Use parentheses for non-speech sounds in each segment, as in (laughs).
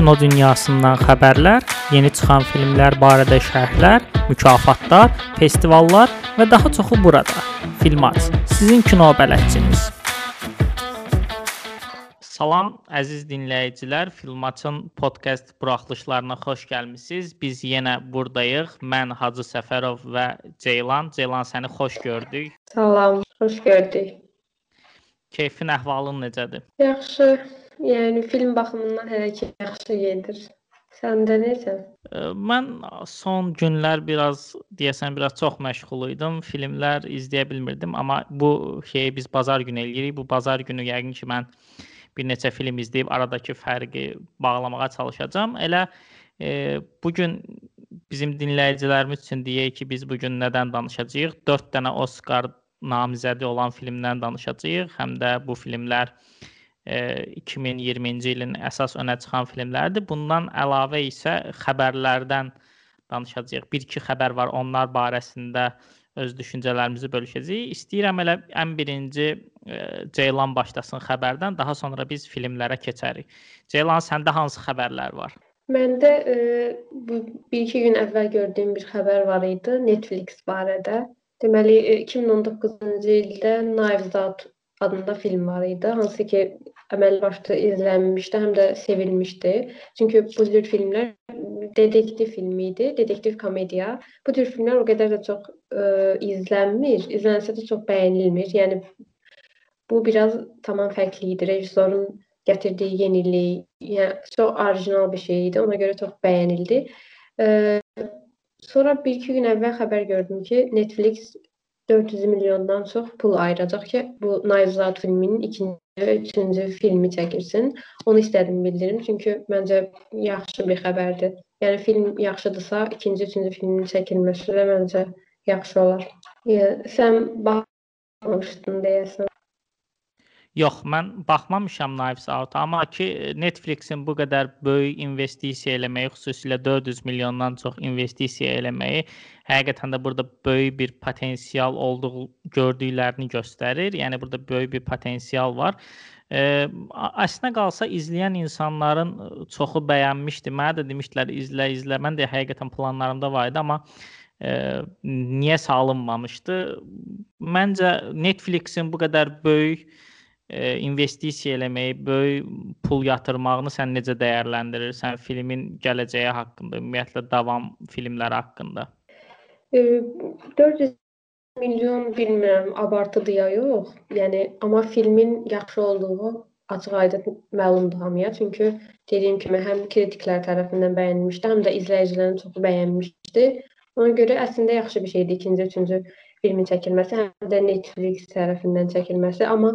kino dünyasından xəbərlər, yeni çıxan filmlər barədə şərhlər, mükafatlar, festivallar və daha çoxu burada. Filmat, sizin kino bələdçiniz. Salam əziz dinləyicilər, Filmatın podkast buraxılışlarına xoş gəlmisiniz. Biz yenə burdayıq. Mən Hacı Səfərov və Ceylan. Ceylan səni xoş gördük. Salam, xoş gördük. Keyfin, əhvalın necədir? Yaxşı. Yəni film baxımından hələ ki yaxşı gedir. Səndə necə? Mən son günlər biraz deyəsən biraz çox məşğul idim. Filmlər izləyə bilmirdim, amma bu şeyi biz bazar günü eləyirik. Bu bazar günü yəqin ki mən bir neçə film izləyib aradakı fərqi bağlamağa çalışacağam. Elə e, bu gün bizim dinləyicilərimiz üçün deyək ki, biz bu gün nədən danışacağıq? 4 dənə Oscar namizədi olan filmdən danışacağıq. Həm də bu filmlər 2020-ci ilin əsas önə çıxan filmlərdir. Bundan əlavə isə xəbərlərdən danışacağıq. Bir-iki xəbər var, onlar barəsində öz düşüncələrimizi bölüşəcəyik. İstəyirəm elə ən birinci e, Ceylan başlasın xəbərdən, daha sonra biz filmlərə keçərik. Ceylan, səndə hansı xəbərlər var? Məndə e, bu 1-2 gün əvvəl gördüyüm bir xəbər var idi Netflix barədə. Deməli 2019-cu ildə Knives Out adında film var idi, hansı ki əməlli başlı izlənmişdi, həm də sevilmişdi. Çünki bu cür filmlər dedektiv filmi idi, dedektiv komediya. Bu tür filmlər o qədər də çox ə, izlənmir, izlənsə də çox bəyənilmir. Yəni bu biraz tamam fərqli idi. Rejissorun gətirdiyi yenilik, yəni çox orijinal bir şey idi. Ona görə çox bəyənildi. Ə, sonra 1-2 gün əvvəl xəbər gördüm ki, Netflix 400 milyondan çox pul ayıracaq ki, bu Out filminin ikinci üçüncü filmi çəkilsin. Onu istədim bildirim, çünki məncə yaxşı bir xəbərdir. Yəni film yaxşıdırsa, ikinci, üçüncü filmin çəkilməsi də məncə yaxşı olar. Yəni sən baxmışdın deyəsən. Yox, mən baxmamışam Knives Out, amma ki Netflix-in bu qədər böyük investisiya eləməyi, xüsusilə 400 milyondan çox investisiya eləməyi həqiqətən də burada böyük bir potensial olduğu gördüklərini göstərir. Yəni burada böyük bir potensial var. Ə, əslində qalsa izləyən insanların çoxu bəyənmişdi. Mənə də demişdilər izlə, izlə. Mən də həqiqətən planlarımda var idi, amma ə, niyə salınmamışdı? Məncə Netflix-in bu qədər böyük e, investisiya eləməyi, böyük pul yatırmağını sən necə dəyərləndirirsən filmin gələcəyi haqqında, ümumiyyətlə davam filmləri haqqında? E, 400 milyon bilmirəm, abartıdır ya yox. Yəni amma filmin yaxşı olduğu açıq-aydın məlumdur hamıya. Çünki dediyim kimi həm kritiklər tərəfindən bəyənilmişdi, həm də izləyicilərin çoxu bəyənmişdi. Ona görə əslində yaxşı bir şeydir ikinci, üçüncü filmin çəkilməsi, həm də Netflix tərəfindən çəkilməsi, amma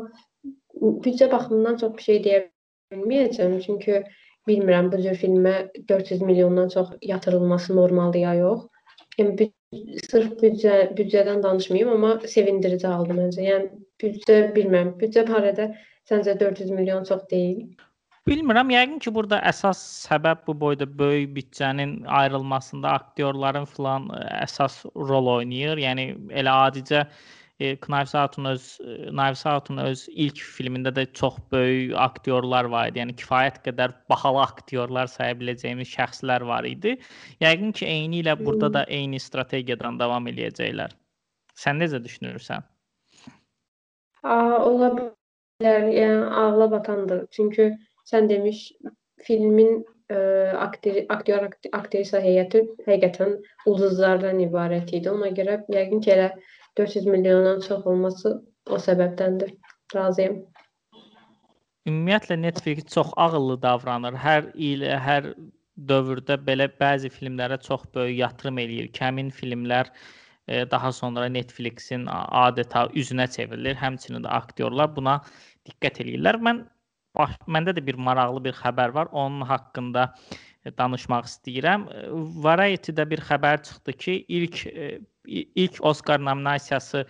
büdcə baxımından çox bir şey deyə bilməyəcəm, çünki bilmirəm bu cür filmə 400 milyondan çox yatırılması normaldır ya yox. Yəni büd sırf büdcə büdcədən danışmayım, amma sevindirici haldır məncə. Yəni büdcə bilmirəm, büdcə barədə səncə 400 milyon çox deyil? Bilmirəm, yəqin ki, burada əsas səbəb bu boyda böyük büdcənin ayrılmasında aktyorların filan əsas rol oynayır. Yəni elə adicə e, Knives Out-un öz e, Knives Out-un öz ilk filmində də çox böyük aktyorlar var idi. Yəni kifayət qədər bahalı aktyorlar saya biləcəyimiz şəxslər var idi. Yəqin ki, eyni ilə burada da eyni strategiyadan davam eləyəcəklər. Sən necə düşünürsən? A, ola bilər. Yəni ağla batandır. Çünki sən demiş filmin ə, aktor, aktyor, aktrisa heyəti həqiqətən ulduzlardan ibarət idi. Ona görə yəqin ki, elə 400 milyondan çox olması o səbəbdəndir. Razıyam. Ümumiyyətlə Netflix çox ağıllı davranır. Hər il, hər dövrdə belə bəzi filmlərə çox böyük yatırım eləyir. Kəmin filmlər e, daha sonra Netflixin adeta üzünə çevrilir. Həmçinin də aktyorlar buna diqqət eləyirlər. Mən bax, məndə də bir maraqlı bir xəbər var. Onun haqqında danışmaq istəyirəm. Variety-də bir xəbər çıxdı ki, ilk e, ilk Oscar nominasiyası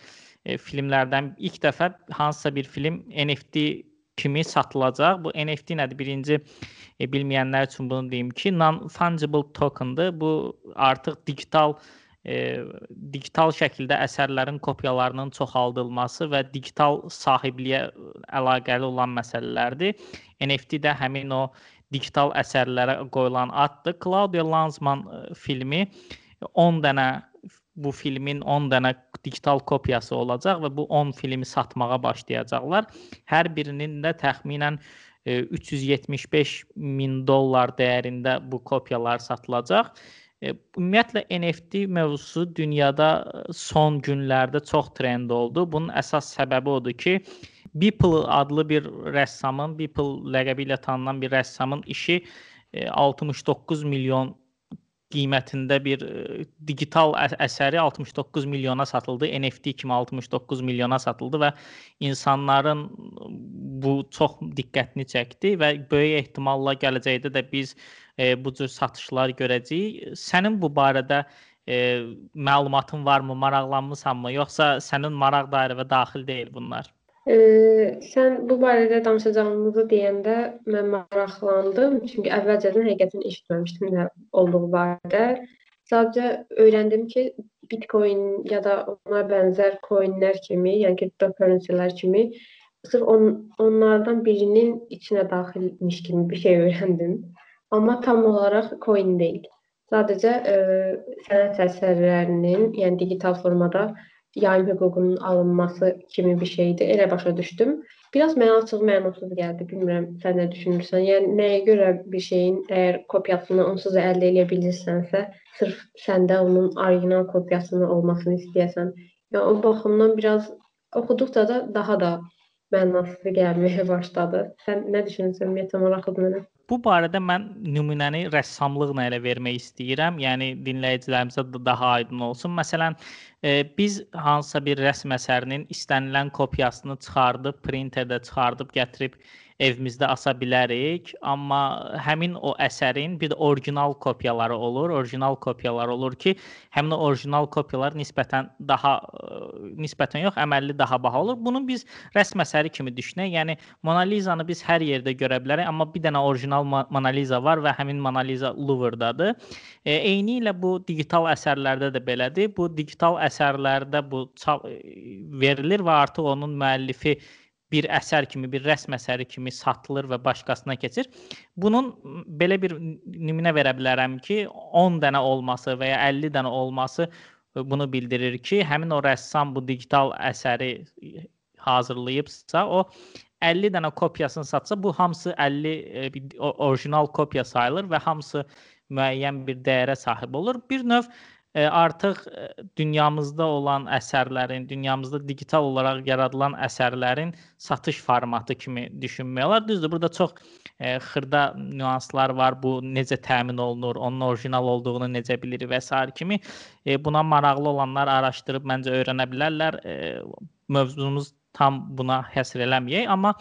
e, filmlərdən ilk dəfə hansısa bir film NFT kimi satılacaq. Bu NFT nədir? Birinci e, bilməyənlər üçün bunu deyim ki, non-fungible tokendır. Bu artıq digital e, digital şəkildə əsərlərin kopyalarının çoxaldılması və digital sahibliyə əlaqəli olan məsələlərdir. NFT də həmin o digital əsərlərə qoyulan addır. Claudia Lanzmann filmi 10 dənə bu filmin 10 dənə digital kopyası olacaq və bu 10 filmi satmağa başlayacaqlar. Hər birinin də təxminən 375 min dollar dəyərində bu kopyalar satılacaq. Ümumiyyətlə NFT mövzusu dünyada son günlərdə çox trend oldu. Bunun əsas səbəbi odur ki, Beeple adlı bir rəssamın, Beeple ləqəbi ilə tanınan bir rəssamın işi 69 milyon qiymətində bir digital əsəri 69 milyona satıldı. NFT kimi 69 milyona satıldı və insanların bu çox diqqətini çəkdi və böyük ehtimalla gələcəkdə də biz e, bu cür satışlar görəcəyik. Sənin bu barədə e, məlumatın varmı, maraqlanmısanmı, yoxsa sənin maraq dairəvə daxil deyil bunlar? E, sən bu barədə danışacağımızı deyəndə mən maraqlandım, çünki əvvəlcədən həqiqətən eşitməmişdim nə olduğu barədə. Sadəcə öyrəndim ki, Bitcoin ya da ona bənzər coinlər kimi, yəni cryptocurrency-lər kimi sırf on, onlardan birinin içinə daxilmiş kimi bir şey öyrəndim. Amma tam olaraq coin deyil. Sadəcə e, sənət əsərlərinin, yəni digital formada yayım hüququnun alınması kimi bir şeydir. Elə başa düşdüm. Biraz mənə açıq mənasız gəldi. Bilmirəm sən nə düşünürsən? Yəni nəyə görə bir şeyin əgər kopyasını onsuz da əldə edə bilirsənsə, sırf səndə onun orijinal kopyasının olmasını istəyəsən. Yəni o baxımdan biraz oxuduqca da daha da mənasız gəlməyə (laughs) başladı. Sən nə düşünürsən? Ümumiyyətlə maraqlıdır mənə. Bu barədə mən nümunəni rəssamlıqla elə vermək istəyirəm. Yəni dinləyicilərimizə də daha aydın olsun. Məsələn, e, biz hansısa bir rəsm əsərinin istənilən kopyasını çıxardıb, printerdə çıxardıb gətirib evimizdə asa bilərik, amma həmin o əsərin bir də orijinal kopyaları olur. Orijinal kopyalar olur ki, həmin o orijinal kopyalar nisbətən daha nisbətən yox, əməlli daha baha olur. Bunu biz rəsm əsəri kimi düşünək. Yəni Mona Lizanı biz hər yerdə görə bilərik, amma bir dənə orijinal Mona Lisa var və həmin Mona Lisa Louvre-dadır. E, eyni ilə bu digital əsərlərdə də belədir. Bu digital əsərlərdə bu verilir və artıq onun müəllifi bir əsər kimi, bir rəsm əsəri kimi satılır və başqasına keçir. Bunun belə bir nümunə verə bilərəm ki, 10 dənə olması və ya 50 dənə olması bunu bildirir ki, həmin o rəssam bu digital əsəri hazırlayıbsa, o 50 dənə kopyasını satsa, bu hamısı 50 e, orijinal kopya sayılır və hamısı müəyyən bir dəyərə sahib olur. Bir növ artıq dünyamızda olan əsərlərin, dünyamızda digital olaraq yaradılan əsərlərin satış formatı kimi düşünmək olar. Düzdür, burada çox e, xırda nüanslar var. Bu necə təmin olunur, onun orijinal olduğunu necə bilirik və s. kimi e, buna maraqlı olanlar araşdırıb məncə öyrənə bilərlər. E, mövzumuz tam buna həsr eləməyək, amma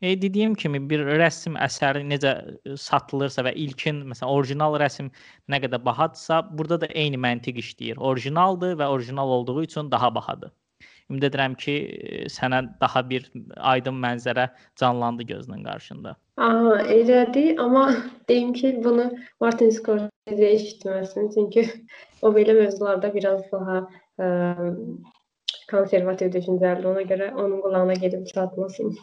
e, dediyim kimi bir rəsm əsəri necə e, satılırsa və ilkin məsələn orijinal rəsm nə qədər bahadırsa, burada da eyni məntiq işləyir. Orijinaldır və orijinal olduğu üçün daha bahadır. Ümid edirəm ki, e, sənə daha bir aydın mənzərə canlandı gözünün qarşında. Aha, elədi, amma deyim ki, bunu Martin Scorsese eşitməsin, çünki (laughs) o belə mövzularda biraz daha ə, konservativ düşüncəlidir. Ona görə onun qulağına gedib çatmasın.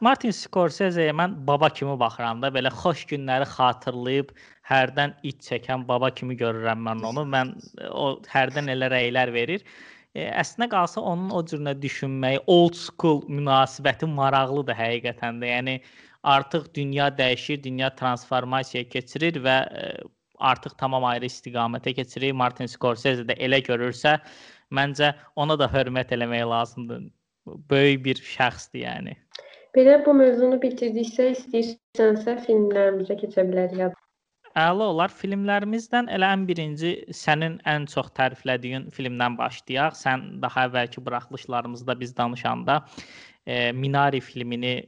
Martin Scorsese-yə mən baba kimi baxıram da, belə xoş günləri xatırlayıb hərdən iç çəkən baba kimi görürəm mən onu. Mən o hərdən elə rəylər verir. E, əslinə qalsa onun o cürünə düşünməyi, old school münasibəti maraqlıdır həqiqətən də. Yəni artıq dünya dəyişir, dünya transformasiyaya keçirir və e, artıq tamam ayrı istiqamətə keçirir. Martin Scorsese də elə görürsə, məncə ona da hörmət eləmək lazımdır. Böyük bir şəxsdir yəni. Belə bu mövzunu bitirdiksə, istəyirsənsə filmlərimizə keçə bilərik. Əla olar. Filmlərimizdən elə ən birinci sənin ən çox təriflədiyin filmdən başlayaq. Sən daha əvvəlki buraxılışlarımızda biz danışanda e, Minari filmini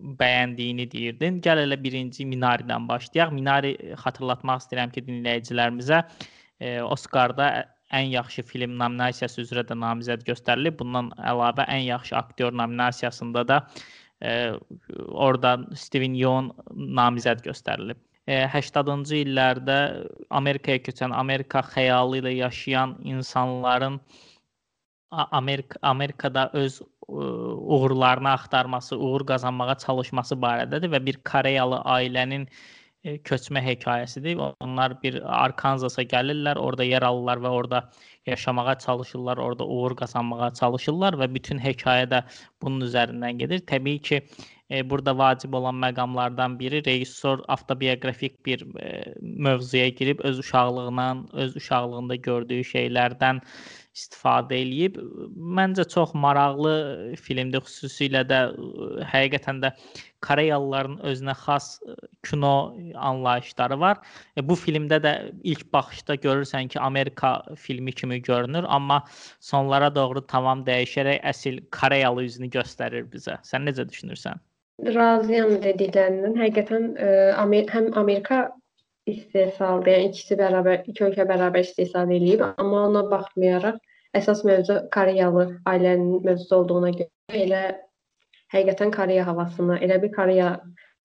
bəyəndiyini deyirdin. Gəl elə birinci Minaridən başlayaq. Minari xatırlatmaq istəyirəm ki, dinləyicilərimizə e, Oscarda ən yaxşı film nominasiyası üzrə də namizəd göstərilib. Bundan əlavə ən yaxşı aktyor nominasiyasında da e, orada Steven Yeun namizəd göstərilib. 80-cı illərdə Amerikaya köçən, Amerika xəyalı ilə yaşayan insanların Amerika Amerikada öz uğurlarını axtarması, uğur qazanmağa çalışması barədədir və bir Koreyalı ailənin köçmə hekayəsidir. Onlar bir Arkanzasa gəlirlər, orada yer alırlar və orada yaşamağa çalışırlar, orada uğur qazanmağa çalışırlar və bütün hekayə də bunun üzərindən gedir. Təbii ki, e, burada vacib olan məqamlardan biri rejissor avtobioqrafik bir e, mövzuya girib öz uşaqlığından, öz uşaqlığında gördüyü şeylərdən istifadə eləyib. Məncə çox maraqlı filmdir, xüsusilə də həqiqətən də Koreyalıların özünə xas kino anlayışları var. E, bu filmdə də ilk baxışda görürsən ki, Amerika filmi kimi görünür, amma sonlara doğru tamam dəyişərək əsl Koreyalı üzünü göstərir bizə. Sən necə düşünürsən? Razıyam dediklərindən. Həqiqətən ə, həm Amerika istehsaldır. Yəni ikisi bərabər, iki ölkə bərabər istehsal eləyib, amma ona baxmayaraq əsas mövzu Koreyalı ailənin mövzusu olduğuna görə elə həqiqətən Koreya havasını, elə bir Koreya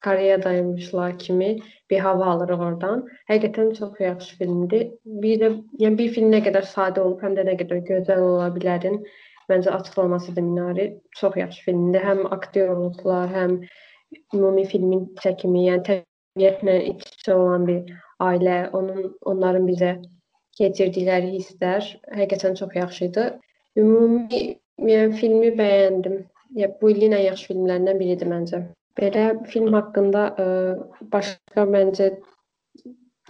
Koreyadaymışlar kimi bir hava alırıq oradan. Həqiqətən çox yaxşı filmdir. Bir də yəni bir film nə qədər sadə olub, həm də nə qədər gözəl ola bilərin məncə açıqlamasıdır Minari. Çox yaxşı filmdir. Həm aktyorluqlar, həm ümumi filmin çəkimi, yəni təbiətlə iç-içə olan bir ailə, onun onların bizə keçirdikləri hisslər həqiqətən çox yaxşı idi. Ümumi yəni filmi bəyəndim. Ya bu ilin ən yaxşı filmlərindən biridir məncə. Belə film haqqında ə, e, başqa məncə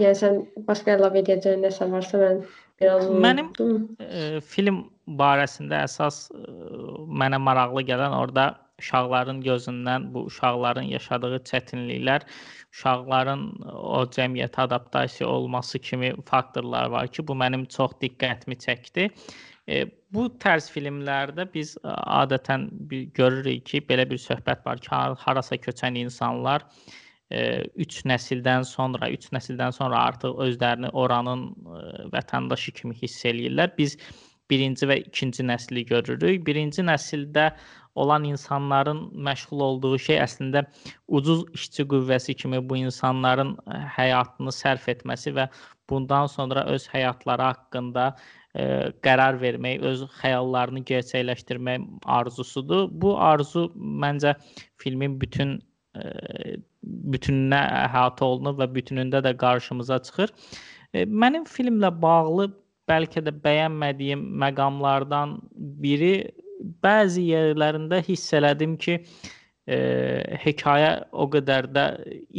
yəni sən başqa əlavə edəcəyin nəsə varsa mən biraz Mənim ə, e, film barəsində əsas ə, e, mənə maraqlı gələn orada uşaqların gözündən bu uşaqların yaşadığı çətinliklər, uşaqların o cəmiyyətə adaptasiya olması kimi faktorlar var ki, bu mənim çox diqqətimi çəkdi. E, bu tərz filmlərdə biz adətən bir görürük ki, belə bir söhbət var ki, harasa köçən insanlar 3 nəsildən sonra, 3 nəsildən sonra artıq özlərini oranın vətəndaşı kimi hiss eləyirlər. Biz birinci və ikinci nəsli görürük. Birinci nəsildə olan insanların məşğul olduğu şey əslində ucuz işçi qüvvəsi kimi bu insanların həyatını sərf etməsi və bundan sonra öz həyatları haqqında ə, qərar vermək, öz xəyallarını gerçəkləşdirmək arzusudur. Bu arzu məncə filmin bütün ə, bütününə əhatə olunur və bütünündə də qarşımıza çıxır. Mənim filmlə bağlı bəlkə də bəyənmədiyim məqamlardan biri bəzi yerlərində hiss elədim ki, e, hekayə o qədər də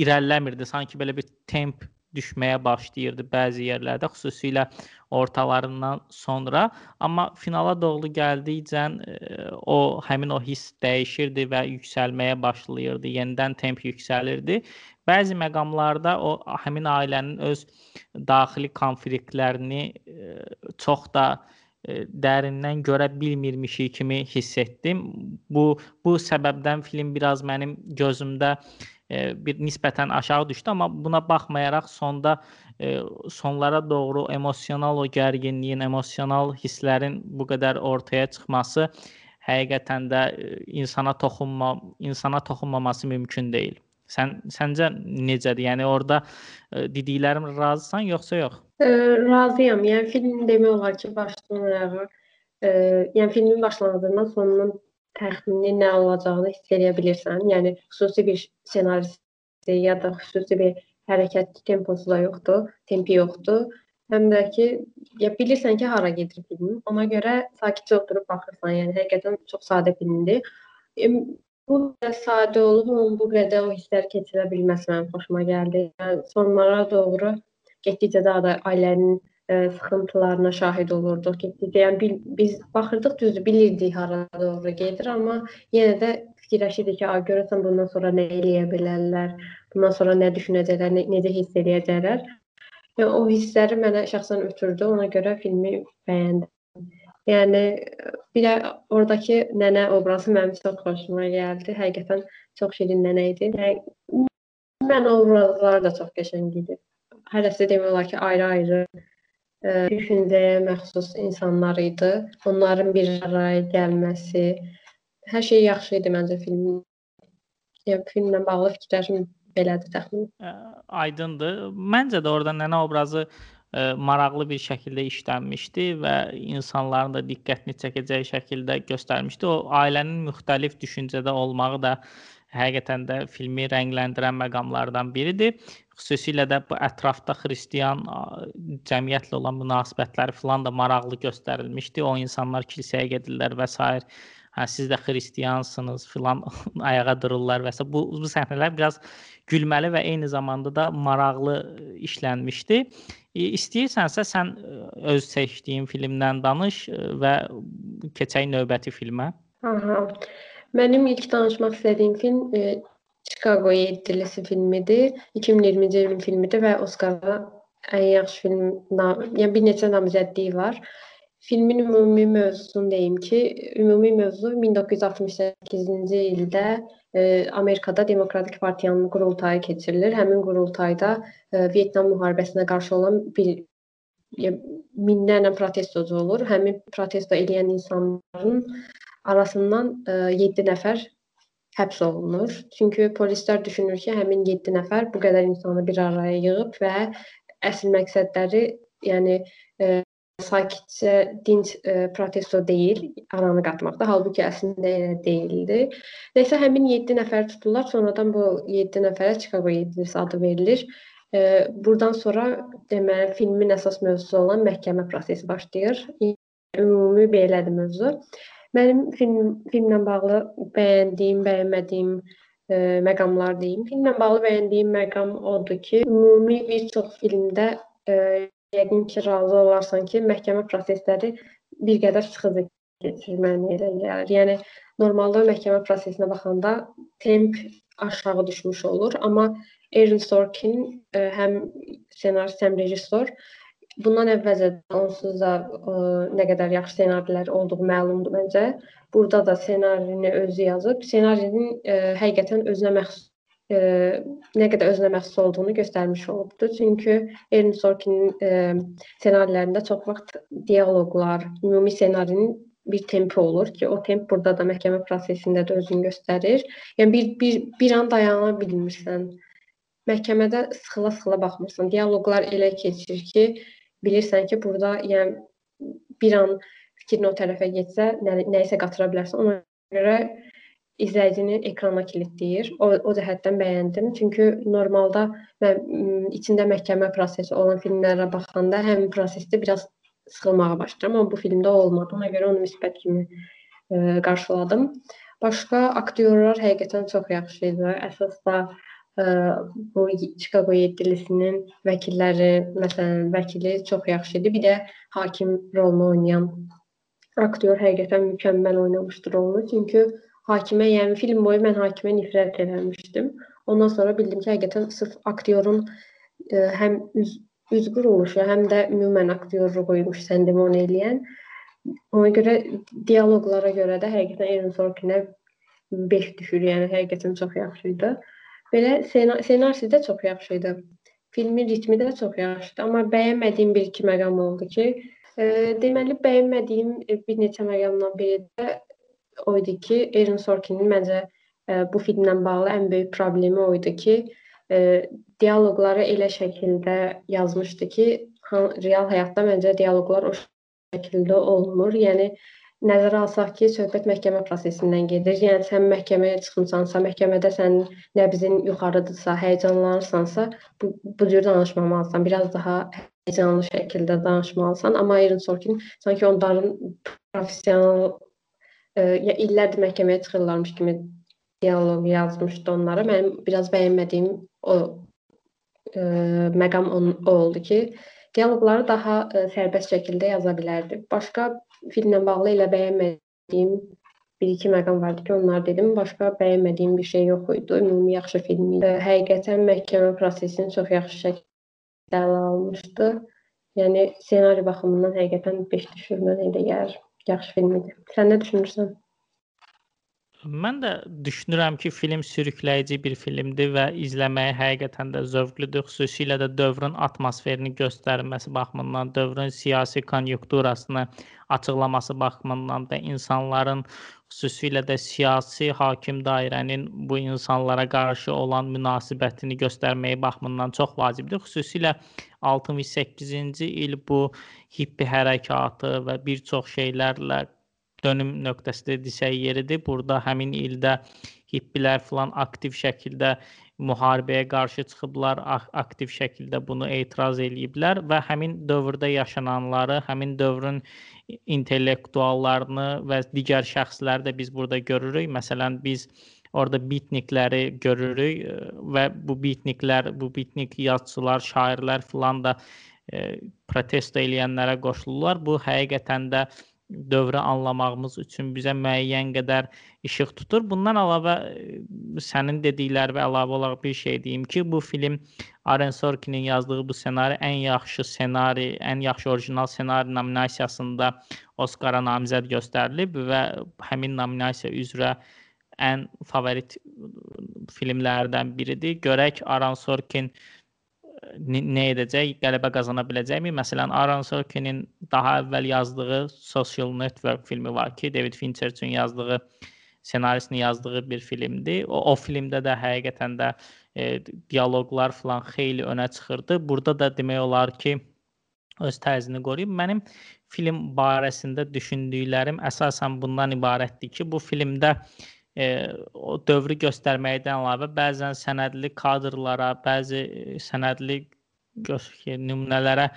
irəliləmirdi. Sanki belə bir temp düşməyə başlayırdı bəzi yerlərdə, xüsusilə ortalarından sonra, amma finala doğru gəldikcə e, o həmin o hiss dəyişirdi və yüksəlməyə başlayırdı. Yenidən temp yüksəlirdi. Bəzi məqamlarda o həmin ailənin öz daxili konfliktlərini e, çox da e, dərindən görə bilmirmişik kimi hiss etdim. Bu bu səbəbdən film biraz mənim gözümdə bir nisbətən aşağı düşdü, amma buna baxmayaraq sonda sonlara doğru emosional o gərginliyin, emosional hisslərin bu qədər ortaya çıxması həqiqətən də insana toxunma, insana toxunmaması mümkün deyil. Sən səncə necədir? Yəni orada dediklərim razısan yoxsa yox? E, razıyam. Yəni film demək olar ki, başdan ayağa e, yəni filmin başlanğıcından sonunun təxmini nə olacağını hiss edə bilirsən. Yəni xüsusi bir ssenarisi ya da xüsusi bir hərəkət temposu da yoxdur, tempi yoxdur. Həm də ki, ya bilirsən ki, hara gedir film. Ona görə sakitcə oturub baxırsan. Yəni həqiqətən çox sadə filmdir. E, bu da sadə olub, amma bu qədər o hisslər keçirə bilməsi mənim xoşuma gəldi. Yəni sonlara doğru getdikcə daha da ailənin ə, sıxıntılarına şahid olurduq. Getdikcə, yəni bil, biz baxırdıq düzdür, bilirdik hara doğru gedir, amma yenə də fikirləşirdik ki, görəsən bundan sonra nə eləyə bilərlər, bundan sonra nə düşünəcəklər, nə, necə hiss edəcəklər. Yəni o hissləri mənə şəxsən ötürdü. Ona görə filmi bəyəndim. Yəni bir də oradakı nənə obrazı mənim çox xoşuma gəldi. Həqiqətən çox şirin nənə idi. Yəni, mən obrazlar da çox qəşəng idi. Hərəsi demək olar ki, ayrı-ayrı düşüncəyə məxsus insanlar idi. Onların bir araya gəlməsi, hər şey yaxşı idi məncə filmin. Yəni filmlə bağlı fikirlərim belədir təxminən. Aydındır. Məncə də orada nənə obrazı maraqlı bir şəkildə işlənmişdi və insanların da diqqətini çəkəcək şəkildə göstərmişdi. O ailənin müxtəlif düşüncədə olmağı da həqiqətən də filmi rəngləndirən məqamlardan biridir. Xüsusilə də bu ətrafda xristian cəmiyyətlə olan münasibətləri filan da maraqlı göstərilmişdi. O insanlar kilsəyə gedirlər və s. Hə siz də xristiansınız filan (laughs) ayağa dururlar və s. bu bu səhnələr biraz gülməli və eyni zamanda da maraqlı işlənmişdi. İstəyirsənsə sən öz seçdiyin filmdən danış və keçək növbəti filmə. Aha. Mənim ilk danışmaq istədiyim film e, Chicago 7-lisi filmidir. 2020-ci ilin filmidir və Oskara ən yaxşı film, yəni bir neçə namizədliyi var. Filmin ümumi mövzusunu deyim ki, ümumi mövzu 1968-ci ildə e, Amerikada Demokratik Partiyanın qurultayı keçirilir. Həmin qurultayda e, Vyetnam müharibəsinə qarşı olan bir minlərlə protestocu olur. Həmin protesto edən insanların arasından e, 7 nəfər həbs olunur. Çünki polislər düşünür ki, həmin 7 nəfər bu qədər insanı bir araya yığıb və əsl məqsədləri, yəni e, sakitcə dinc e, protesto deyil, aranı qatmaqda. Halbuki əslində elə deyildi. Nəsə həmin 7 nəfər tutulurlar. Sonradan bu 7 nəfərə Chicago 7-lisi adı verilir. E, burdan sonra deməli filmin əsas mövzusu olan məhkəmə prosesi başlayır. Ümumi belədir mövzu. Mənim film filmlə bağlı bəyəndiyim, bəyənmədiyim ə, məqamlar deyim. Filmlə bağlı bəyəndiyim məqam odur ki, ümumi bir çox filmdə ə, yəqin ki, razı olarsan ki, məhkəmə prosesləri bir qədər sıxıcı keçir mənə elə gəlir. Yəni normalda məhkəmə prosesinə baxanda temp aşağı düşmüş olur, amma Aaron Sorkin ə, həm ssenarist, həm rejissor Bundan əvvəlcə onsuz da ə, nə qədər yaxşı ssenarilər olduğu məlumdur məncə. Burada da ssenarini özü yazıb. Ssenarinin ə, həqiqətən özünə məxsus ə, nə qədər özünə məxsus olduğunu göstərmiş olubdu. Çünki Aaron Sorkin ssenarilərində çox vaxt dialoqlar, ümumi ssenarinin bir tempi olur ki, o temp burada da məhkəmə prosesində də özünü göstərir. Yəni bir bir bir an dayana bilmirsən. Məhkəmədə sıxıla-sıxıla baxmırsan. Dialoqlar elə keçir ki, bilirsən ki, burada yəni bir an fikrin o tərəfə getsə, nə, nəyisə qatıra bilərsən. Ona görə izləyicini ekrana kilitləyir. O, o cəhətdən bəyəndim. Çünki normalda mən içində məhkəmə prosesi olan filmlərə baxanda həmin prosesdə biraz sıxılmağa başlayıram, amma bu filmdə olmadı. Ona görə onu müsbət kimi ə, qarşıladım. Başqa aktyorlar həqiqətən çox yaxşı idi. Əsas da bu Chicago 7-lisinin vəkilləri, məsələn, vəkili çox yaxşı idi. Bir də hakim rolunu oynayan aktyor həqiqətən mükəmməl oynamışdı rolunu. Çünki hakimə, yəni film boyu mən hakimə nifrət eləmişdim. Ondan sonra bildim ki, həqiqətən sırf aktyorun ə, həm üz, üz quruluşu, həm də ümumən aktyorluq qoymuş səndimi onu eləyən. Ona görə dialoqlara görə də həqiqətən Aaron Sorkinə 5 düşür. Yəni həqiqətən çox yaxşı idi. Belə ssenarisi də çox yaxşı idi. Filmin ritmi də çox yaxşıdır, amma bəyənmədiyim bir-iki məqam oldu ki, e, deməli bəyənmədiyim e, bir neçə məqamdan biri də o idi ki, Aaron Sorkinin məncə e, bu filmlə bağlı ən böyük problemi o idi ki, e, dialoqları elə şəkildə yazmışdı ki, real həyatda məncə dialoqlar o şəkildə olmur. Yəni nəzərə alsaq ki, söhbət məhkəmə prosesindən gedir. Yəni sən məhkəməyə çıxmısansa, məhkəmədə sənin nəbzin yuxarıdırsa, həyəcanlanırsansa, bu bu cür danışmamalısan. Biraz daha həyəcanlı şəkildə danışmalısan. Amma Aaron Sorkin sanki onların professional ya illərdir məhkəməyə çıxırlarmış kimi dialoq yazmışdı onlara. Mənim biraz bəyənmədiyim o e, məqam on, o oldu ki, dialoqları daha e, sərbəst şəkildə yaza bilərdi. Başqa filmlə bağlı elə bəyənmədiyim bir-iki məqam vardı ki, onları dedim. Başqa bəyənmədiyim bir şey yox idi. Ümumi yaxşı film idi. Həqiqətən məhkəmə prosesini çox yaxşı şəkildə ələ almışdı. Yəni ssenari baxımından həqiqətən 5 düşürmən elə gəlir. Yaxşı film idi. Sən nə düşünürsən? Mən də düşünürəm ki, film sürükləyici bir filmdir və izləməyə həqiqətən də zövqlüdür. Xüsusilə də dövrün atmosferini göstərməsi baxımından, dövrün siyasi konjunkturasını açıqlaması baxımından da insanların xüsusilə də siyasi hakim dairənin bu insanlara qarşı olan münasibətini göstərməyi baxımından çox vacibdir. Xüsusilə 68-ci il bu hippi hərəkatı və bir çox şeylərlə dönüm nöqtəsidir desək yeridir. Burada həmin ildə hippilər filan aktiv şəkildə müharibəyə qarşı çıxıblar, aktiv şəkildə bunu etiraz eləyiblər və həmin dövrdə yaşananları, həmin dövrün intellektuallarını və digər şəxsləri də biz burada görürük. Məsələn, biz orada bitnikləri görürük və bu bitniklər, bu bitnik yazıçılar, şairlər filan da e, protesto eləyənlərə qoşulurlar. Bu həqiqətən də dövrü anlamağımız üçün bizə müəyyən qədər işıq tutur. Bundan əlavə e, sənin dedikləri və əlavə olaraq bir şey deyim ki, bu film Aaron Sorkin'in yazdığı bu ssenari ən yaxşı ssenari, ən yaxşı orijinal ssenari nominasiyasında Oskara namizəd göstərilib və həmin nominasiya üzrə ən favorit filmlərdən biridir. Görək Aaron Sorkin nə edəcək, qələbə qazana biləcəkmi? Məsələn, Aaron Sorkin'in daha əvvəl yazdığı Social Network filmi var ki, David Fincher üçün yazdığı ssenaristini yazdığı bir filmdir. O, o filmdə də həqiqətən də e, dialoqlar falan xeyli önə çıxırdı. Burada da demək olar ki, öz tərzini qoruyub. Mənim film barəsində düşündüklərim əsasən bundan ibarətdir ki, bu filmdə e, o dövrü göstərməkdən əlavə bəzən sənədli kadrlara, bəzi sənədli nümunələrə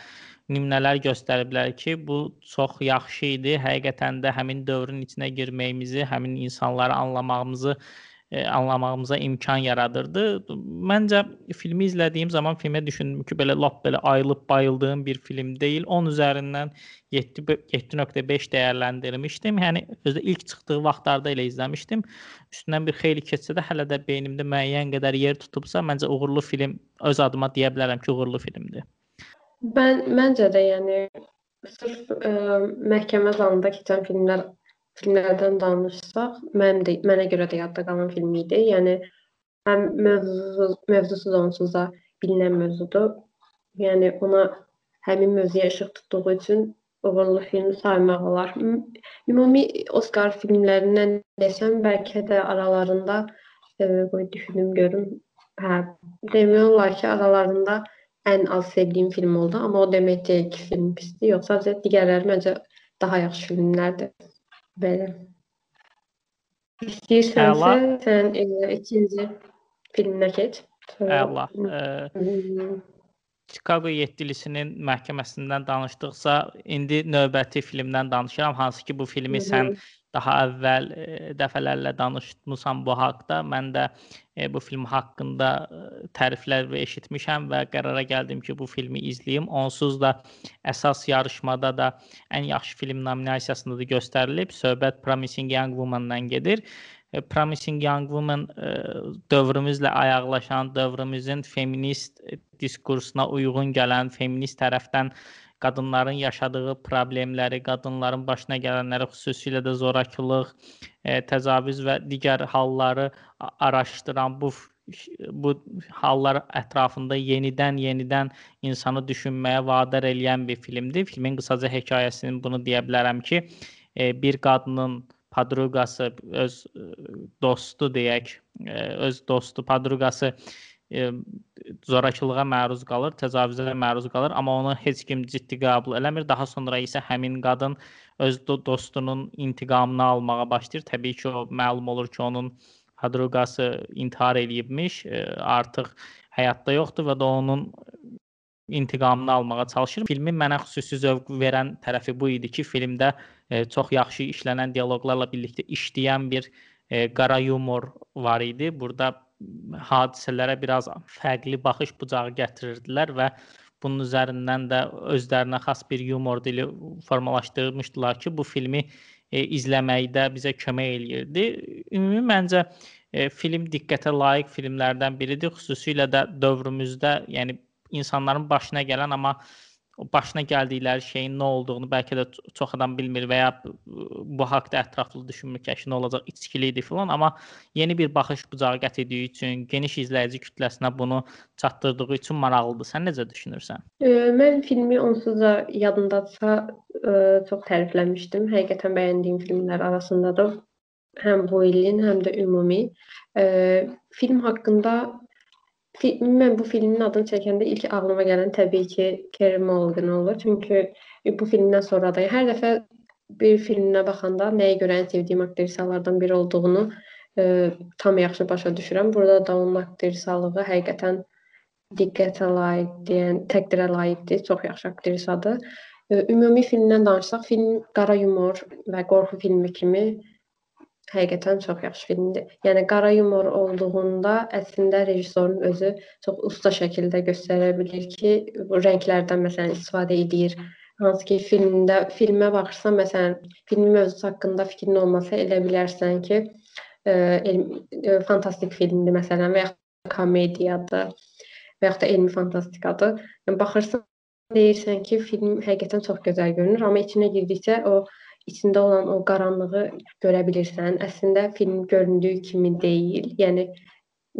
nümunələr göstəriblər ki, bu çox yaxşı idi. Həqiqətən də həmin dövrün içinə girməyimizi, həmin insanları anlamağımızı e, anlamağımıza imkan yaradırdı. Məncə filmi izlədiyim zaman filmə düşündüm ki, belə lap belə ayılıb bayıldığım bir film deyil. 10 üzərindən 7 7.5 dəyərləndirmişdim. Yəni özdə ilk çıxdığı vaxtlarda elə izləmişdim. Üstündən bir xeyli keçsə də hələ də beynimdə müəyyən qədər yer tutubsa, məncə uğurlu film öz adıma deyə bilərəm ki, uğurlu filmdir. Mən məncə də yəni sırf ə, məhkəmə zalında keçən filmlər filmlərdən danışsaq, mənim də mənə görə də yadda qalan film idi. Yəni həm mövzu mövzusuz onsuz da bilinən mövzudur. Yəni ona həmin mövzuya işıq tutduğu üçün uğurlu film saymaq olar. Ümumi Oskar filmlərindən desəm, bəlkə də aralarında e, qoy düşünüm görüm. Hə, demək olar ki, aralarında ən az sevdiyim film oldu, amma o demək deyil ki, film pisdir, yoxsa digərləri məncə daha yaxşı filmlərdir. Belə. İstəyirsənsə, sən e, ikinci filminə keç. Əla. E, Chicago yeddilisinin məhkəməsindən danışdıqsa, indi növbəti filmdən danışıram, hansı ki bu filmi Hı -hı. Daha əvvəl e, dəfələrlə danışmısan bu haqqda. Mən də e, bu film haqqında e, təriflər və eşitmişəm və qərara gəldim ki, bu filmi izləyim. Onsuz da əsas yarışmada da ən yaxşı film nominasiyasında da göstərilib. Söhbət Promising Young Woman-dan gedir. Promising Young Woman dövrümüzlə ayaqlaşan, dövrümüzün feminist diskursuna uyğun gələn, feminist tərəfdən qadınların yaşadığı problemləri, qadınların başına gələnləri, xüsusilə də zorakılıq, e, təcavüz və digər halları araşdıran bu bu hallar ətrafında yenidən-yenidən insanı düşünməyə vadar eləyən bir filmdir. Filmin qısaca hekayəsini bunu deyə bilərəm ki, e, bir qadının padruqası, öz e, dostu deyək, öz dostu, padruqası e, zorakılığa məruz qalır, təcavüzə məruz qalır, amma onu heç kim ciddi qəbul eləmir. Daha sonra isə həmin qadın öz dostunun intiqamını almağa başlayır. Təbii ki, o məlum olur ki, onun padruqası intihar eləyibmiş, e, artıq həyatda yoxdur və də onun intiqamını almağa çalışır. Filmin mənə xüsusi zövq verən tərəfi bu idi ki, filmdə e, çox yaxşı işlənən dialoqlarla birlikdə işləyən bir e, qara yumor var idi. Burada hadisələrə biraz fərqli baxış bucağı gətirirdilər və bunun üzərindən də özlərinə xas bir yumor dili formalaşdırmışdılar ki, bu filmi e, izləməkdə bizə kömək eləyirdi. Ümumi məncə e, film diqqətə layiq filmlərdən biridir, xüsusilə də dövrümüzdə, yəni insanların başına gələn amma başına gəldikləri şeyin nə olduğunu bəlkə də çox adam bilmir və ya bu haqqda ətraflı düşünmür ki, nə olacaq, içkili idi filan, amma yeni bir baxış bucağı gətirdiyi üçün, geniş izləyici kütləsinə bunu çatdırdığı üçün maraqlıdır. Sən necə düşünürsən? E, mən filmi onsuz da yadımdadsa e, çox tərifləmişdim. Həqiqətən bəyəndiyim filmlər arasındadır. Həm bu ilin, həm də ümumi. E, film haqqında Mən bu filmin adını çəkəndə ilk ağlıma gələn təbii ki, Kerry Mulligan olur. Çünki bu filmdən sonra da hər dəfə bir filminə baxanda nəyə görə ən sevdiyim aktrisalardan biri olduğunu e, tam yaxşı başa düşürəm. Burada da onun aktrisalığı həqiqətən diqqətə layiqdir, yəni təqdirə layiqdir. Çox yaxşı aktrisadır. E, ümumi filmdən danışsaq, film qara yumor və qorxu filmi kimi Həqiqətən çox yaxşı filmdir. Yəni qara yumor olduğunda əslində rejissorun özü çox usta şəkildə göstərə bilir ki, bu rənglərdən məsələn istifadə edir. Hansı ki, filmdə filmə baxırsan, məsələn, filmin mövzusu haqqında fikrin olmasa elə bilərsən ki, ə, elm, ə, fantastik filmdir məsələn və ya komediyadır və ya da elmi fantastikadır. Yəni baxırsan deyirsən ki, film həqiqətən çox gözəl görünür, amma içinə girdikcə o içində olan o qaranlığı görə bilirsən. Əslində film göründüyü kimi deyil. Yəni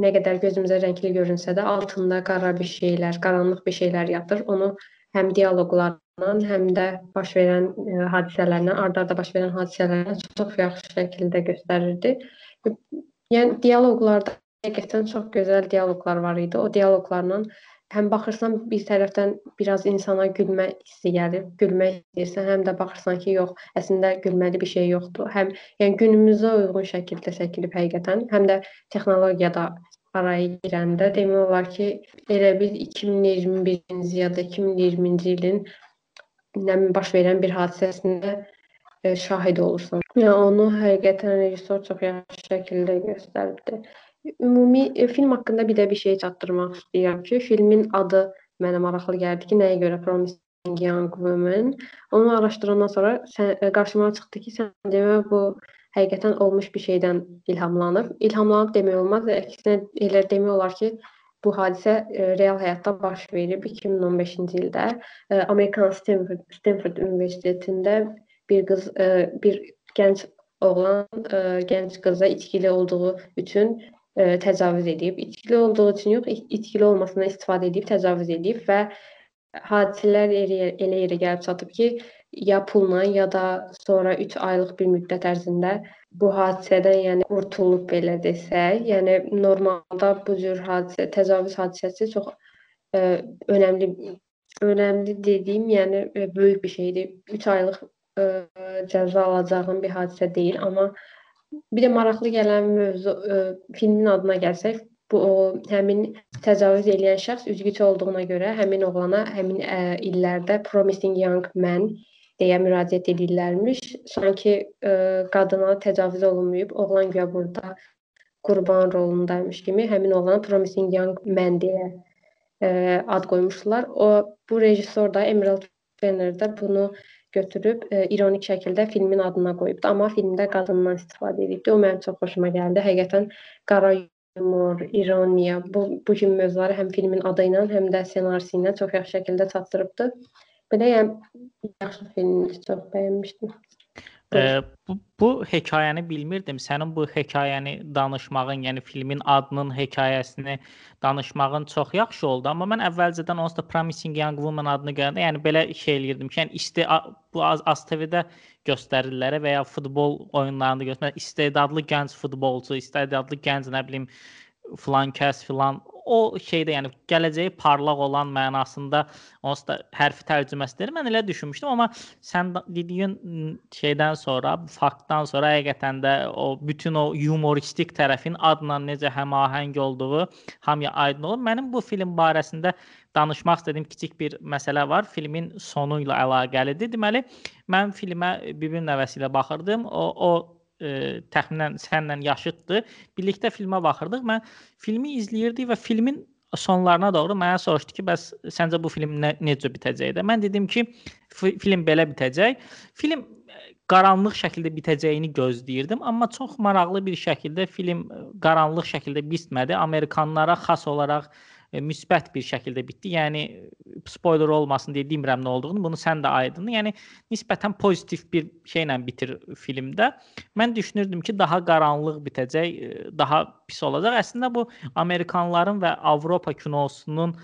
nə qədər gözümüzə rəngli görünsə də altında qara bir şeylər, qaranlıq bir şeylər yatır. Onu həm dialoqlarla, həm də baş verən e, hadisələrlə, ard-arda baş verən hadisələrlə çox yaxşı şəkildə göstərirdi. Yəni dialoqlarda həqiqətən çox gözəl dialoqlar var idi. O dialoqlarla həm baxırsan bir tərəfdən biraz insana gülmə hissi gəlir, gülmək istəyirsən, həm də baxırsan ki, yox, əslində gülməli bir şey yoxdur. Həm yəni günümüzə uyğun şəkildə çəkilib həqiqətən, həm də texnologiyada araya girəndə demək olar ki, elə bil 2021-ci ya da 2020-ci ilin nə baş verən bir hadisəsində e, şahid olursan. Yəni onu həqiqətən rejissor çox yaxşı şəkildə göstəribdi. Ümumi e, film haqqında bir də bir şey çatdırmaq istəyirəm ki, filmin adı mənə maraqlı gəldi ki, nəyə görə Promising Young Women. Onu araşdırandan sonra sən, e, qarşıma çıxdı ki, sən demə bu həqiqətən olmuş bir şeydən ilhamlanıb. İlhamlanıb demək olmaz, əksinə elə demək olar ki, bu hadisə e, real həyatda baş verib 2015-ci ildə Amerikan Stanford, Stanford Universitetində bir qız bir gənc oğlan gənc qıza içkili olduğu üçün e, təcavüz edib. İçkili olduğu üçün yox, içkili olmasına istifadə edib təcavüz edib və hadisələr elə, elə yerə gəlib çatıb ki, ya pulla ya da sonra 3 aylıq bir müddət ərzində bu hadisədən yəni qurtulub belə desək, yəni normalda bu cür hadisə, təcavüz hadisəsi çox ə, e, önəmli önəmli dediyim, yəni e, böyük bir şeydir. 3 aylıq ə, cəza alacağın bir hadisə deyil, amma Bir də maraqlı gələn mövzu ə, e, filmin adına gəlsək, bu o həmin təcavüz edən şəxs üzgüçü olduğuna görə həmin oğlana həmin ə, e, illərdə promising young man deyə müraciət edirlərmiş. Sanki ə, e, qadına təcavüz olunmayıb, oğlan güya burada qurban rolundaymış kimi həmin oğlana promising young man deyə ə, ad qoymuşlar. O bu rejissor da Emerald Fenner də bunu götürüb e, ironik şəkildə filmin adına qoyubdu, amma filmdə qadından istifadə edibdi. O mənim çox xoşuma gəldi. Həqiqətən qara yumor, ironiya, bu bu kimi mövzuları həm filmin adı ilə, həm də ssenarisi ilə çox yaxşı şəkildə çatdırıbdı. Belə yəni yaxşı filmdir, çox bəyənmişdim. Ə, bu, bu hekayəni bilmirdim. Sənin bu hekayəni danışmağın, yəni filmin adının hekayəsini danışmağın çox yaxşı oldu. Amma mən əvvəlcədən onsuz da Promising Young Woman adını görəndə, yəni belə şey eləyirdim ki, yəni isti bu az, az TV-də göstərirlər və ya futbol oyunlarında göstərirlər. İstedadlı gənc futbolçu, istedadlı gənc nə bilim filan kəs filan o şeydə yəni gələcəyi parlaq olan mənasında onsuz da hərfi tərcüməsidir. Mən elə düşünmüşdüm, amma sən dediyin şeydən sonra, bu faktdan sonra həqiqətən də o bütün o yumoristik tərəfin adla necə həmahəng olduğu hamıya aydın olur. Mənim bu film barəsində danışmaq istədiyim kiçik bir məsələ var. Filmin sonu ilə əlaqəlidir. Deməli, mən filmə bibim nəvəsi ilə baxırdım. O o e, təxminən sənlə yaşıddır. Birlikdə filmə baxırdıq. Mən filmi izləyirdik və filmin sonlarına doğru mənə soruşdu ki, bəs səncə bu film nə, necə bitəcək də? Mən dedim ki, film belə bitəcək. Film e, qaranlıq şəkildə bitəcəyini gözləyirdim, amma çox maraqlı bir şəkildə film e, qaranlıq şəkildə bitmədi. Amerikanlara xas olaraq müsbət bir şəkildə bitdi. Yəni spoiler olmasın deyə demirəm nə olduğunu. Bunu sən də aydın. Yəni nisbətən pozitiv bir şeylə bitir filmdə. Mən düşünürdüm ki, daha qaranlıq bitəcək, daha pis olacaq. Əslində bu Amerikanların və Avropa kinosunun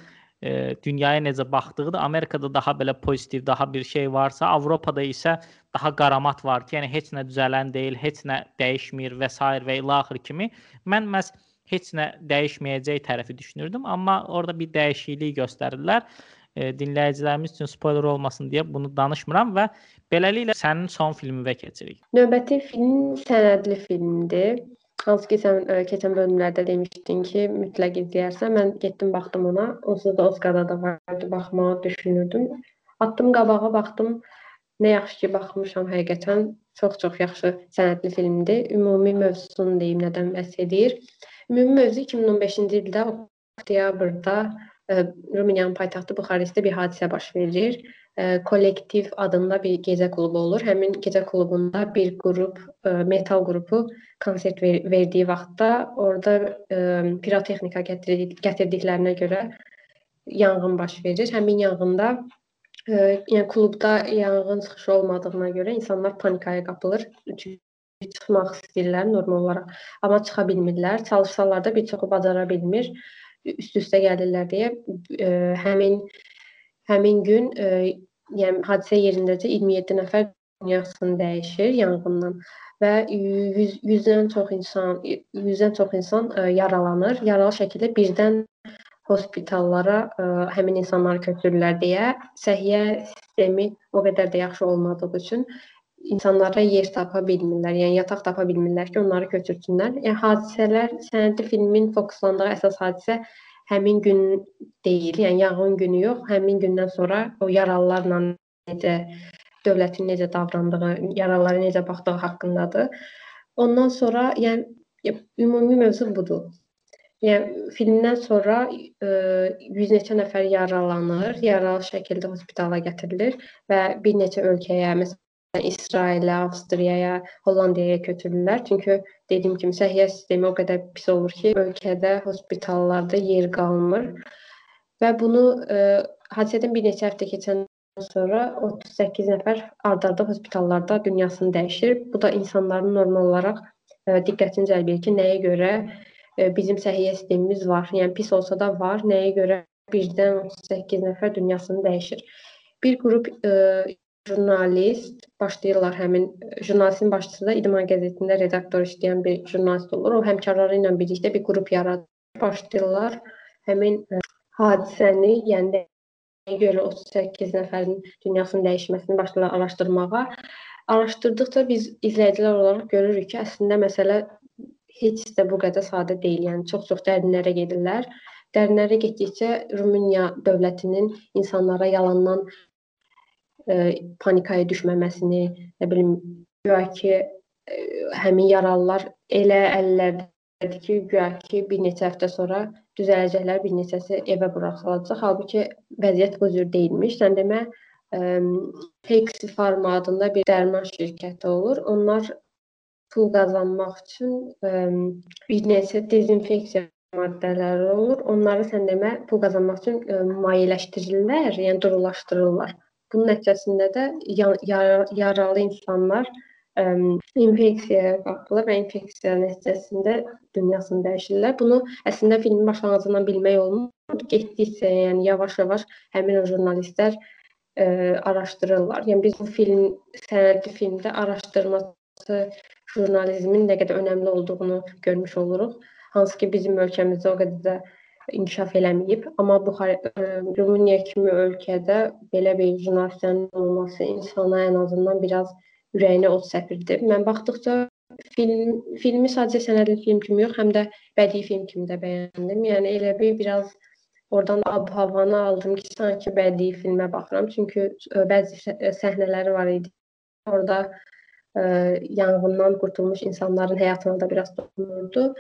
e, dünyaya necə baxdığıdır. Amerikada daha belə pozitiv, daha bir şey varsa, Avropada isə daha qaramat var ki, yəni heç nə düzələn deyil, heç nə dəyişmir və s. və ilaxır kimi. Mən məs heç nə dəyişməyəcək tərəfi düşünürdüm, amma orada bir dəyişiklik göstərdilər. E, dinləyicilərimiz üçün spoiler olmasın deyə bunu danışmıram və beləliklə sənin son filminə keçirik. Növbəti film sənədli filmdir. Hansı ki sən ə, keçən bölümlərdə demişdin ki, mütləq izləyərsən. Mən getdim baxdım ona. Onsuz da Oscarda da vardı, baxmağı düşünürdüm. Atdım qabağa, baxdım. Nə yaxşı ki baxmışam həqiqətən. Çox-çox yaxşı sənədli filmdir. Ümumi mövzusunu deyim, nədən bəhs edir. Ümumi mövzu 2015-ci ildə oktyabrda ə, Rumıniyanın paytaxtı Buxarestdə bir hadisə baş verir ə, kollektiv adında bir gecə klubu olur. Həmin gecə klubunda bir qrup, ə, metal qrupu konsert ver verdiyi vaxtda orada pirotexnika gətirdik gətirdiklərinə görə yanğın baş verir. Həmin yanğında yəni klubda yanğın çıxışı olmadığına görə insanlar panikaya qapılır. Çünki çıxmaq istəyirlər normal olaraq, amma çıxa bilmirlər. Çalışsalar da bir çoxu bacara bilmir. Üst-üstə gəlirlər deyə ə, həmin həmin gün ə, yəni hadisə yerindəcə 27 nəfər dünyasını dəyişir yanğından və 100 100-dən çox insan 100-dən çox insan ə, yaralanır. Yaralı şəkildə birdən hospitallara ə, həmin insanları köçürürlər deyə səhiyyə sistemi o qədər də yaxşı olmadığı üçün insanlara yer tapa bilmirlər. Yəni yataq tapa bilmirlər ki, onları köçürsünlər. Yəni hadisələr sənədli filmin fokuslandığı əsas hadisə həmin gün deyil, yəni yanğın günü yox, həmin gündən sonra o yaralılarla necə dövlətin necə davrandığı, yaralılara necə baxdığı haqqındadır. Ondan sonra, yəni ümumi mövzu budur. Yəni filmdən sonra ə, yüz neçə nəfər yaralanır, yaralı şəkildə hospitala gətirilir və bir neçə ölkəyə, məsələn İsrailə, Avstriyaya, Hollandiyaya köçürürlər. Çünki dediyim kimi səhiyyə sistemi o qədər pis olur ki, ölkədə hospitallarda yer qalmır. Və bunu e, hadisədən bir neçə həftə keçəndən sonra 38 nəfər ard-arda hospitallarda dünyasını dəyişir. Bu da insanların normal olaraq e, diqqətini cəlb edir ki, nəyə görə e, bizim səhiyyə sistemimiz var. Yəni pis olsa da var. Nəyə görə birdən 38 nəfər dünyasını dəyişir. Bir qrup ə, jurnalist başlayırlar həmin jurnalistin başçısı da İdman qəzetində redaktor işləyən bir jurnalist olur. O həmkarları ilə birlikdə bir qrup yaradır. Başlayırlar həmin ə, hadisəni, yəni görə 38 nəfərin dünyasının dəyişməsini başlayırlar araşdırmağa. Araşdırdıqca biz izləyicilər olaraq görürük ki, əslində məsələ heç də bu qədər sadə deyil. Yəni çox-çox dərinlərə gedirlər. Dərinlərə getdikcə Rumıniya dövlətinin insanlara yalandan panikaya düşməməsini, nə bilim, güya ki ə, həmin yaralılar elə əllərdədir ki, güya ki bir neçə həftə sonra düzələcəklər, bir neçəsi evə buraxılacaq. Halbuki vəziyyət bu cür deyilmiş. Sən demə Hex Pharma adında bir dərman şirkəti olur. Onlar pul qazanmaq üçün ə, bir neçə dezinfeksiya maddələri olur. Onları sən demə pul qazanmaq üçün ə, mayeləşdirirlər, yəni durulaşdırırlar. Bunun nəticəsində də yar yaralı insanlar ə, infeksiyaya qapılır və infeksiya nəticəsində dünyasını dəyişirlər. Bunu əslində filmin başlanğıcından bilmək olmur. Getdikcə, yəni yavaş-yavaş həmin o jurnalistlər ə, araşdırırlar. Yəni biz bu film sənədli filmdə araşdırması jurnalizmin nə qədər önəmli olduğunu görmüş oluruq. Hansı ki bizim ölkəmizdə o qədər də inkişaf eləməyib. Amma bu Rumıniya kimi ölkədə belə bir jurnalistlərin olması insana ən azından biraz ürəyinə od səpirdi. Mən baxdıqca film filmi sadəcə sənədli film kimi yox, həm də bədii film kimi də bəyəndim. Yəni elə bir biraz oradan ab-havanı aldım ki, sanki bədii filmə baxıram. Çünki bəzi səhnələri var idi. Orada ə, yanğından qurtulmuş insanların həyatına da biraz toxunurdu.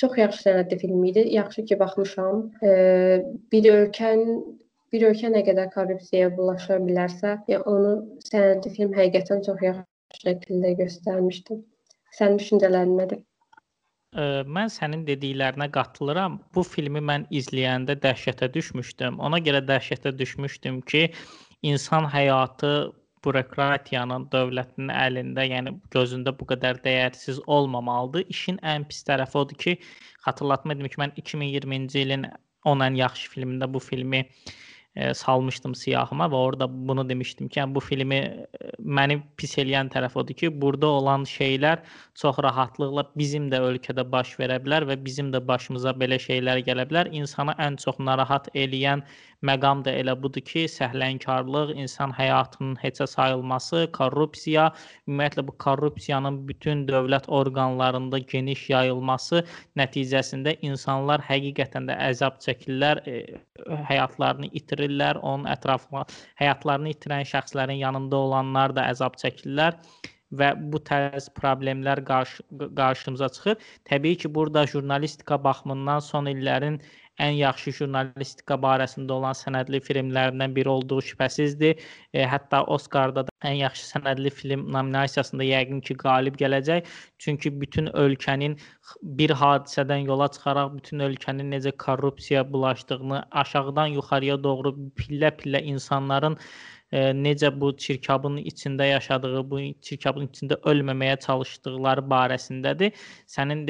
Çox yaxşı sənədli film idi. Yaxşı ki, baxmışam. E, bir ölkən bir ölkə nə qədər korrupsiyaya bulaşa bilərsə, yəni onu sənədli film həqiqətən çox yaxşı şəkildə göstərmişdi. Sənin düşüncələrin nədir? Ə, mən sənin dediklərinə qatılıram. Bu filmi mən izləyəndə dəhşətə düşmüşdüm. Ona görə dəhşətə düşmüşdüm ki, insan həyatı bürokratiyanın, dövlətin əlində, yəni gözündə bu qədər dəyərsiz olmamalıdır. İşin ən pis tərəfi odur ki, xatırlatma edim ki, mən 2020-ci ilin 10 ən yaxşı filmində bu filmi e, salmışdım siyahıma və orada bunu demişdim ki, yəni bu filmi e, məni pis eləyən tərəf odur ki, burada olan şeylər çox rahatlıqla bizim də ölkədə baş verə bilər və bizim də başımıza belə şeylər gələ bilər. İnsanı ən çox narahat eləyən məqam da elə budur ki, səhlənkarlıq, insan həyatının heçə sayılması, korrupsiya, ümumiyyətlə bu korrupsiyanın bütün dövlət orqanlarında geniş yayılması nəticəsində insanlar həqiqətən də əzab çəkirlər, e, həyatlarını itirirlər, onun ətrafına həyatlarını itirən şəxslərin yanında olanlar da əzab çəkirlər və bu tərz problemlər qarşı, qarşımıza çıxır. Təbii ki, burada jurnalistika baxımından son illərin ən yaxşı jurnalistika barəsində olan sənədli filmlərindən biri olduğu şübhəsizdir. E, hətta Oskarda da ən yaxşı sənədli film nominasiyasında yəqin ki, qalib gələcək. Çünki bütün ölkənin bir hadisədən yola çıxaraq bütün ölkənin necə korrupsiya bulaşdığını aşağıdan yuxarıya doğru pillə-pillə insanların e, necə bu çirkabın içində yaşadığı, bu çirkabın içində ölməməyə çalışdıqları barəsindədir. Sənin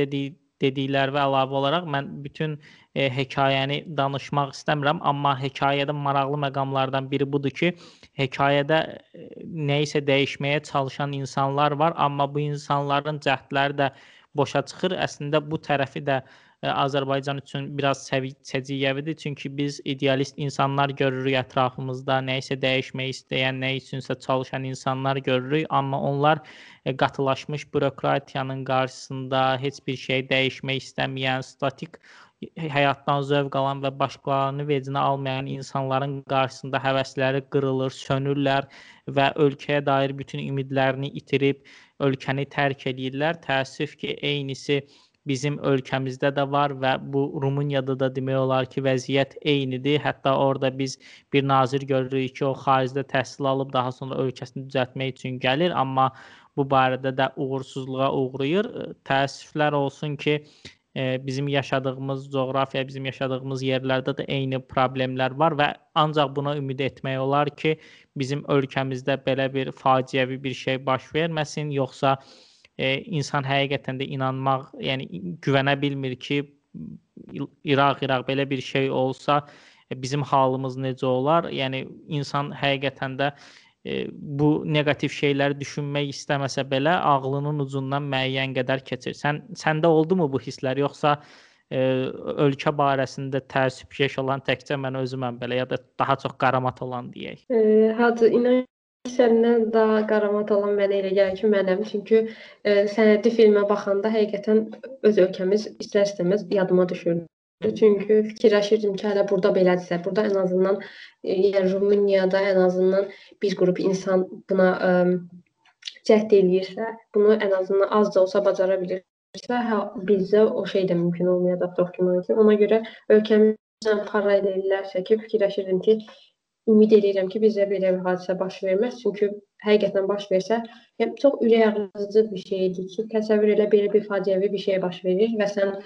dediyi dediklərinə əlavə olaraq mən bütün e, hekayəni danışmaq istəmirəm, amma hekayədə maraqlı məqamlardan biri budur ki, hekayədə e, nə isə dəyişməyə çalışan insanlar var, amma bu insanların cəhdləri də boşa çıxır. Əslində bu tərəfi də Azərbaycan üçün biraz səciyyəvidir. Çünki biz idealist insanlar görürük ətrafımızda, nə isə dəyişmək istəyən, nə üçünsə çalışan insanlar görürük, amma onlar e, qatılaşmış bürokratiyanın qarşısında heç bir şey dəyişmək istəməyən, statik həyatdan zövq alan və başqalarını vecinə almayan insanların qarşısında həvəsləri qırılır, sönürlər və ölkəyə dair bütün ümidlərini itirib ölkəni tərk edirlər. Təəssüf ki, eynisi bizim ölkəmizdə də var və bu Rumuniyada da demək olar ki, vəziyyət eynidir. Hətta orada biz bir nazir görürük ki, o xaricdə təhsil alıb daha sonra ölkəsini düzəltmək üçün gəlir, amma bu barədə də uğursuzluğa uğrayır. Təəssüflər olsun ki, bizim yaşadığımız coğrafiya, bizim yaşadığımız yerlərdə də eyni problemlər var və ancaq buna ümid etmək olar ki, bizim ölkəmizdə belə bir faciəvi bir şey baş verməsin, yoxsa insan həqiqətən də inanmaq, yəni güvənə bilmir ki, İraq, İraq belə bir şey olsa bizim halımız necə olar? Yəni insan həqiqətən də e, bu neqativ şeyləri düşünmək istəməsə belə ağlının ucundan müəyyən qədər keçir. Sən səndə oldumu bu hisslər yoxsa e, ölkə barəsində təəssübkeş olan təkcə mən özüməm belə ya da daha çox qaramat olan deyək. E, hacı inan Səndən daha qaramat olan mənə elə gəlir ki, mənəm. Çünki e, sənədli filmə baxanda həqiqətən öz ölkəmiz istər-istəməz yadıma düşürdü. Çünki fikirləşirdim ki, hələ burada belədirsə, burada ən azından e, yəni Rumuniyada ən azından bir qrup insan buna ə, e, cəhd eləyirsə, bunu ən azından az da olsa bacara bilirsə, hə, bizdə o şey də mümkün olmayacaq güman ki. Ona görə ölkəmizlə paralel eləyirlərsə ki, fikirləşirdim ki, ümid edirəm ki, bizdə belə bir hadisə baş verməz. Çünki həqiqətən baş versə, yəni çox ürək ağrıcı bir şeydir ki, təsəvvür elə belə bir faciəvi bir şey baş verir və sən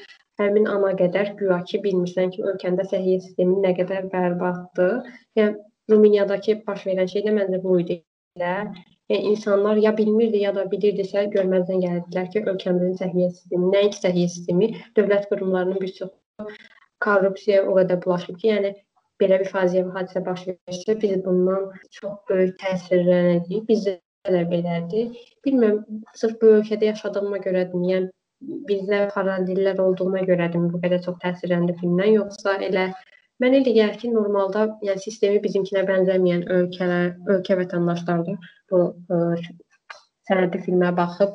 həmin ana qədər güya ki, bilmirsən ki, ölkəndə səhiyyə sistemi nə qədər bərbaddır. Yəni Rumuniyadakı baş verən şey də məncə bu idi. Yəni insanlar ya bilmirdi, ya da bilirdisə görməzdən gəlirdilər ki, ölkəmizin səhiyyə sistemi, nəinki səhiyyə sistemi, dövlət qurumlarının bir çoxu korrupsiyaya o qədər bulaşıb ki, yəni belə bir faciəvi hadisə baş versə, biz bundan çox böyük təsirlənəcəyik. Bizdə də belədir. Bilmirəm, sırf bu ölkədə yaşadığıma görədir, yəni bizdə paralellər olduğuna görədir bu qədər çox təsirləndi filmdən, yoxsa elə Mənə elə gəlir ki, normalda, yəni sistemi bizimkinə bənzəməyən ölkələr, ölkə vətəndaşları bu ə, sənədli filmə baxıb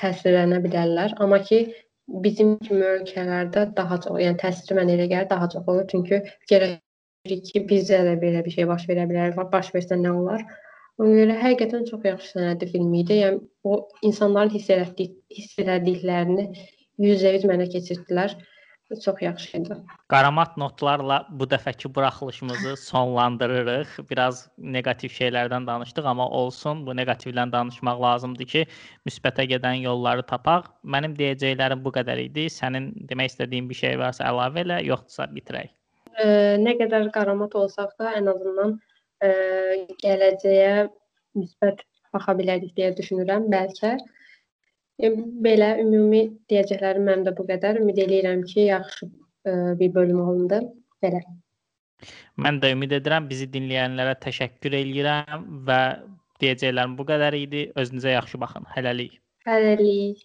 təsirlənə bilərlər. Amma ki, bizim kimi ölkələrdə daha çox, yəni təsiri mənə elə gəlir daha çox olur. Çünki gərək ki, bizdə də belə bir şey baş verə bilər. Baş versə nə olar? Ona görə həqiqətən çox yaxşı sənədli film idi. Yəni o insanların hiss etdik, hiss etdiklərini 100% mənə keçirdilər. çox yaxşı idi. Qaramat notlarla bu dəfəki buraxılışımızı sonlandırırıq. Biraz neqativ şeylərdən danışdıq, amma olsun, bu neqativdən danışmaq lazımdır ki, müsbətə gedən yolları tapaq. Mənim deyəcəklərim bu qədər idi. Sənin demək istədiyin bir şey varsa əlavə elə, yoxdursa bitirək. E, nə qədər qaramat olsaq da, ən azından e, gələcəyə müsbət baxa bilərik deyə düşünürəm. Bəlkə Belə ümumi deyəcəklərim mənim də bu qədər. Ümid eləyirəm ki, yaxşı ə, bir bölüm olundu. Belə. Mən də ümid edirəm bizi dinləyənlərə təşəkkür eləyirəm və deyəcəklərim bu qədər idi. Özünüzə yaxşı baxın. Hələlik. Hələlik.